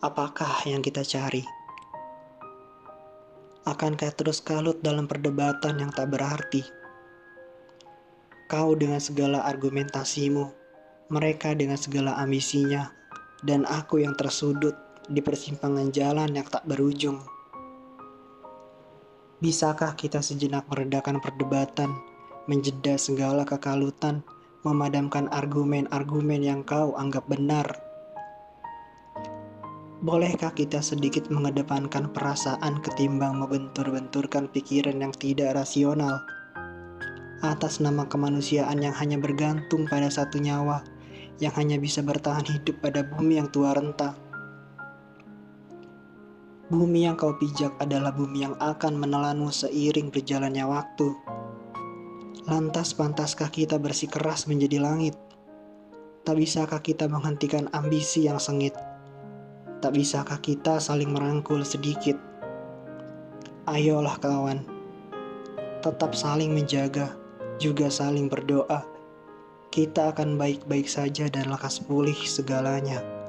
Apakah yang kita cari? Akankah terus kalut dalam perdebatan yang tak berarti? Kau dengan segala argumentasimu, mereka dengan segala ambisinya, dan aku yang tersudut di persimpangan jalan yang tak berujung. Bisakah kita sejenak meredakan perdebatan, menjeda segala kekalutan, memadamkan argumen-argumen yang kau anggap benar? Bolehkah kita sedikit mengedepankan perasaan ketimbang membentur-benturkan pikiran yang tidak rasional? Atas nama kemanusiaan yang hanya bergantung pada satu nyawa, yang hanya bisa bertahan hidup pada bumi yang tua renta. Bumi yang kau pijak adalah bumi yang akan menelanmu seiring berjalannya waktu. Lantas pantaskah kita bersikeras menjadi langit? Tak bisakah kita menghentikan ambisi yang sengit? Tak bisakah kita saling merangkul sedikit? Ayolah kawan, tetap saling menjaga, juga saling berdoa. Kita akan baik-baik saja dan lekas pulih segalanya.